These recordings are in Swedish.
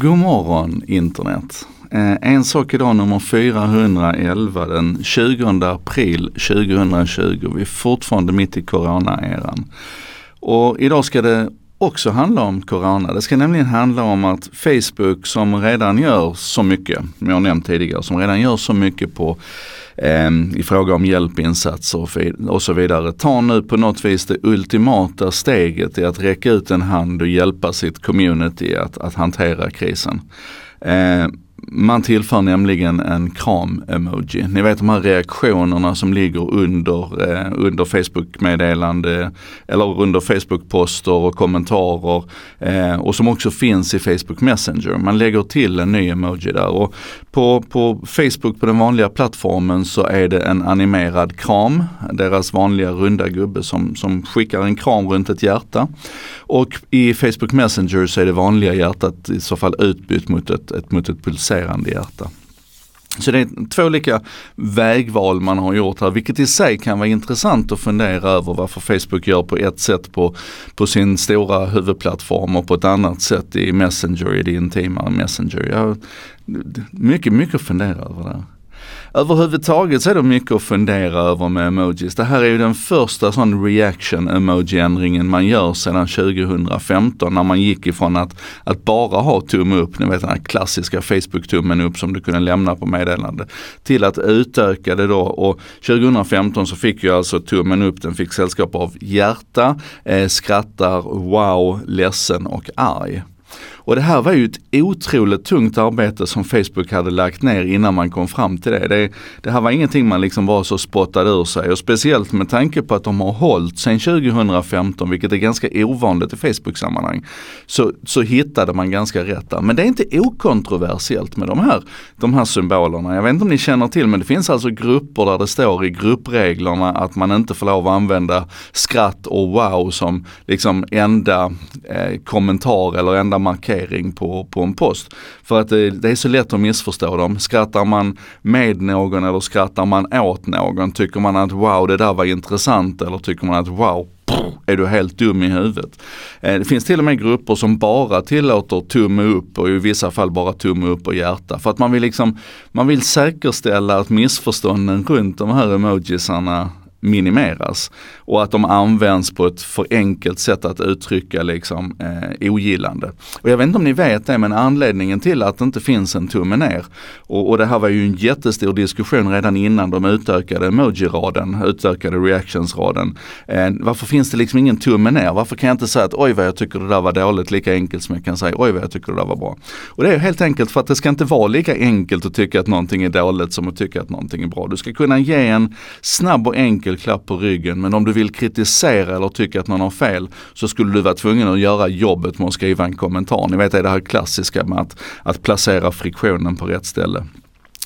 God morgon internet. Eh, en sak idag nummer 411 den 20 april 2020. Vi är fortfarande mitt i corona-eran. Och idag ska det också handla om corona. Det ska nämligen handla om att Facebook som redan gör så mycket, som jag nämnt tidigare, som redan gör så mycket på eh, i fråga om hjälpinsatser och så vidare, tar nu på något vis det ultimata steget i att räcka ut en hand och hjälpa sitt community att, att hantera krisen. Eh, man tillför nämligen en kram-emoji. Ni vet de här reaktionerna som ligger under, eh, under Facebook-meddelande eller under Facebook-poster och kommentarer eh, och som också finns i Facebook Messenger. Man lägger till en ny emoji där och på, på Facebook på den vanliga plattformen så är det en animerad kram, deras vanliga runda gubbe som, som skickar en kram runt ett hjärta. Och i Facebook Messenger så är det vanliga hjärtat i så fall utbytt mot ett, ett, mot ett pulserande hjärta. Så det är två olika vägval man har gjort här, vilket i sig kan vara intressant att fundera över varför Facebook gör på ett sätt på, på sin stora huvudplattform och på ett annat sätt i Messenger, i det intimare Messenger. Jag, mycket, mycket att fundera över där. Överhuvudtaget så är det mycket att fundera över med emojis. Det här är ju den första sån reaction emoji-ändringen man gör sedan 2015 när man gick ifrån att, att bara ha tumme upp, ni vet den här klassiska Facebook-tummen upp som du kunde lämna på meddelande, till att utöka det då och 2015 så fick ju alltså tummen upp, den fick sällskap av hjärta, eh, skrattar, wow, ledsen och arg. Och det här var ju ett otroligt tungt arbete som Facebook hade lagt ner innan man kom fram till det. Det, det här var ingenting man liksom bara så spottade ur sig och speciellt med tanke på att de har hållit sedan 2015, vilket är ganska ovanligt i Facebook-sammanhang, så, så hittade man ganska rätt där. Men det är inte okontroversiellt med de här, de här symbolerna. Jag vet inte om ni känner till men det finns alltså grupper där det står i gruppreglerna att man inte får lov att använda skratt och wow som liksom enda eh, kommentar eller enda markering markering på, på en post. För att det, det, är så lätt att missförstå dem. Skrattar man med någon eller skrattar man åt någon? Tycker man att wow det där var intressant eller tycker man att wow är du helt dum i huvudet. Eh, det finns till och med grupper som bara tillåter tumme upp och i vissa fall bara tumme upp och hjärta. För att man vill liksom, man vill säkerställa att missförstånden runt de här emojisarna minimeras. Och att de används på ett för enkelt sätt att uttrycka liksom, eh, ogillande. Och jag vet inte om ni vet det men anledningen till att det inte finns en tumme ner och, och det här var ju en jättestor diskussion redan innan de utökade emoji-raden, utökade reactions-raden. Eh, varför finns det liksom ingen tumme ner? Varför kan jag inte säga att oj vad jag tycker det där var dåligt lika enkelt som jag kan säga oj vad jag tycker det där var bra. Och det är helt enkelt för att det ska inte vara lika enkelt att tycka att någonting är dåligt som att tycka att någonting är bra. Du ska kunna ge en snabb och enkel klapp på ryggen. Men om du vill kritisera eller tycka att någon har fel så skulle du vara tvungen att göra jobbet med att skriva en kommentar. Ni vet det är det här klassiska med att, att placera friktionen på rätt ställe.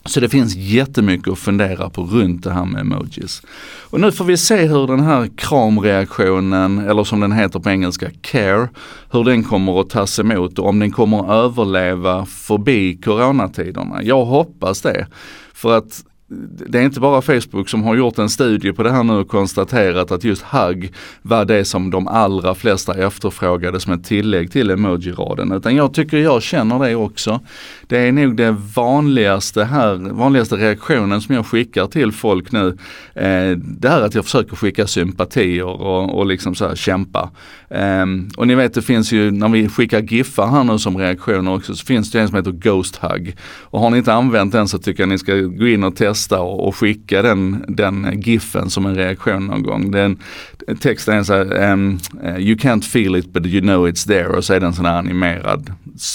Så det finns jättemycket att fundera på runt det här med emojis. Och nu får vi se hur den här kramreaktionen, eller som den heter på engelska, care, hur den kommer att tas emot och om den kommer att överleva förbi coronatiderna. Jag hoppas det. För att det är inte bara Facebook som har gjort en studie på det här nu och konstaterat att just hugg var det som de allra flesta efterfrågade som ett tillägg till emoji-raden. Utan jag tycker jag känner det också. Det är nog det vanligaste här, vanligaste reaktionen som jag skickar till folk nu. Eh, det är att jag försöker skicka sympatier och, och liksom så här kämpa. Eh, och ni vet det finns ju, när vi skickar giffar här nu som reaktioner också, så finns det en som heter Ghost Hug. Och har ni inte använt den så tycker jag ni ska gå in och testa testa och, och skicka den, den giffen som en reaktion någon gång. Den, texten är så här, um, you can't feel it but you know it's there och så är det en sån här animerad,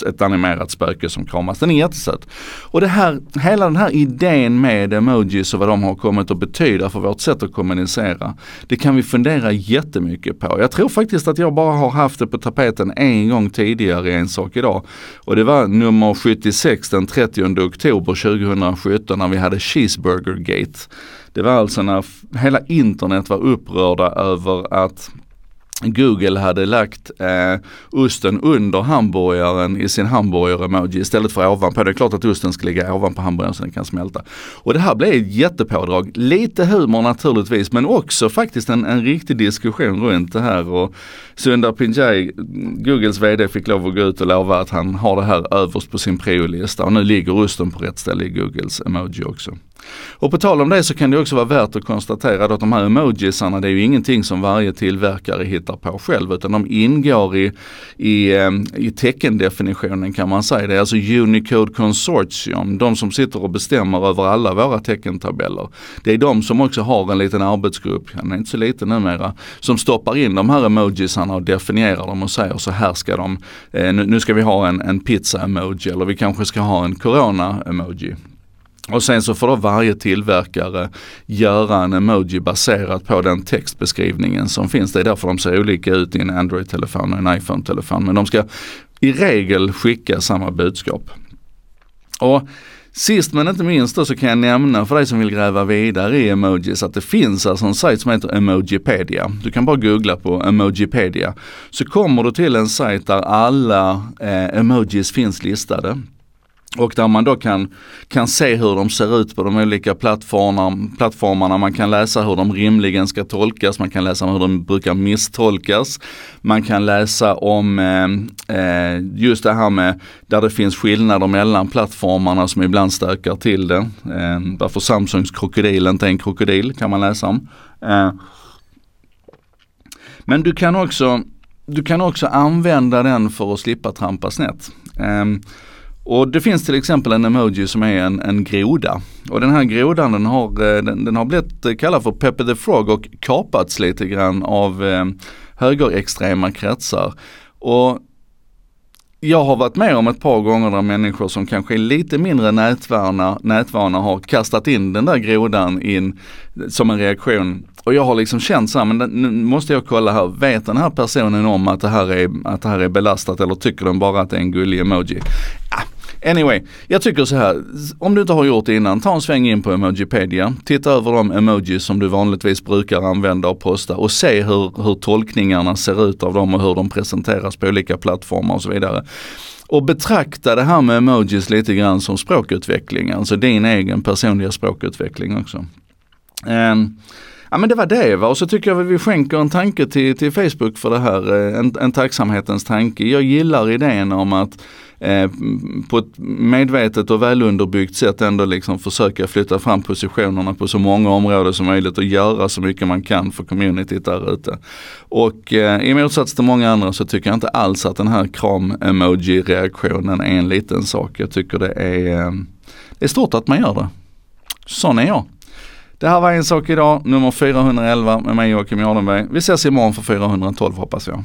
ett animerat spöke som kramas. Den är jättesöt. Och det här, hela den här idén med emojis och vad de har kommit att betyda för vårt sätt att kommunicera. Det kan vi fundera jättemycket på. Jag tror faktiskt att jag bara har haft det på tapeten en gång tidigare i en sak idag. Och det var nummer 76 den 30 oktober 2017 när vi hade Cheeseburger Gate. Det var alltså när hela internet var upprörda över att Google hade lagt eh, osten under hamburgaren i sin hamburgare-emoji istället för ovanpå. Det är klart att osten ska ligga ovanpå hamburgaren så den kan smälta. Och det här blev ett jättepådrag. Lite humor naturligtvis men också faktiskt en, en riktig diskussion runt det här. Och Sundar Pichai, Googles VD, fick lov att gå ut och lova att han har det här överst på sin priolista och nu ligger osten på rätt ställe i Googles emoji också. Och på tal om det så kan det också vara värt att konstatera att de här emojisarna det är ju ingenting som varje tillverkare hittar på själv utan de ingår i, i, eh, i teckendefinitionen kan man säga. Det är alltså Unicode Consortium, de som sitter och bestämmer över alla våra teckentabeller. Det är de som också har en liten arbetsgrupp, den är inte så liten numera, som stoppar in de här emojisarna och definierar dem och säger så här ska de, eh, nu ska vi ha en, en pizza-emoji eller vi kanske ska ha en corona-emoji. Och sen så får då varje tillverkare göra en emoji baserat på den textbeskrivningen som finns. Det är därför de ser olika ut i en Android-telefon och en iPhone-telefon. Men de ska i regel skicka samma budskap. Och Sist men inte minst då så kan jag nämna för dig som vill gräva vidare i emojis att det finns alltså en sajt som heter Emojipedia. Du kan bara googla på Emojipedia. Så kommer du till en sajt där alla eh, emojis finns listade. Och där man då kan, kan se hur de ser ut på de olika plattformarna, plattformarna. Man kan läsa hur de rimligen ska tolkas, man kan läsa hur de brukar misstolkas. Man kan läsa om eh, eh just det här med där det finns skillnader mellan plattformarna som ibland stökar till det. Eh, varför Samsungs krokodil inte är en krokodil kan man läsa om. Eh, men du kan, också, du kan också använda den för att slippa trampa snett. Eh, och det finns till exempel en emoji som är en, en groda. Och den här grodan den har, eh, den, den har blivit eh, kallad för Pepe the Frog och kapats lite grann av eh, högerextrema kretsar. Och jag har varit med om ett par gånger där människor som kanske är lite mindre nätvana, nätvana har kastat in den där grodan in som en reaktion. Och jag har liksom känt så här, men nu måste jag kolla här, vet den här personen om att det här är, att det här är belastat eller tycker den bara att det är en gullig emoji? Anyway, jag tycker så här, om du inte har gjort det innan, ta en sväng in på Emojipedia, titta över de emojis som du vanligtvis brukar använda och posta och se hur, hur tolkningarna ser ut av dem och hur de presenteras på olika plattformar och så vidare. Och betrakta det här med emojis lite grann som språkutveckling, alltså din egen personliga språkutveckling också. Um, Ja men det var det va och så tycker jag att vi skänker en tanke till, till Facebook för det här, eh, en, en tacksamhetens tanke. Jag gillar idén om att eh, på ett medvetet och välunderbyggt sätt ändå liksom försöka flytta fram positionerna på så många områden som möjligt och göra så mycket man kan för communityt där ute. Och eh, i motsats till många andra så tycker jag inte alls att den här kram-emoji-reaktionen är en liten sak. Jag tycker det är, eh, det är stort att man gör det. Sån är jag. Det här var en sak idag, nummer 411 med mig Joakim Jardenberg. Vi ses imorgon för 412 hoppas jag.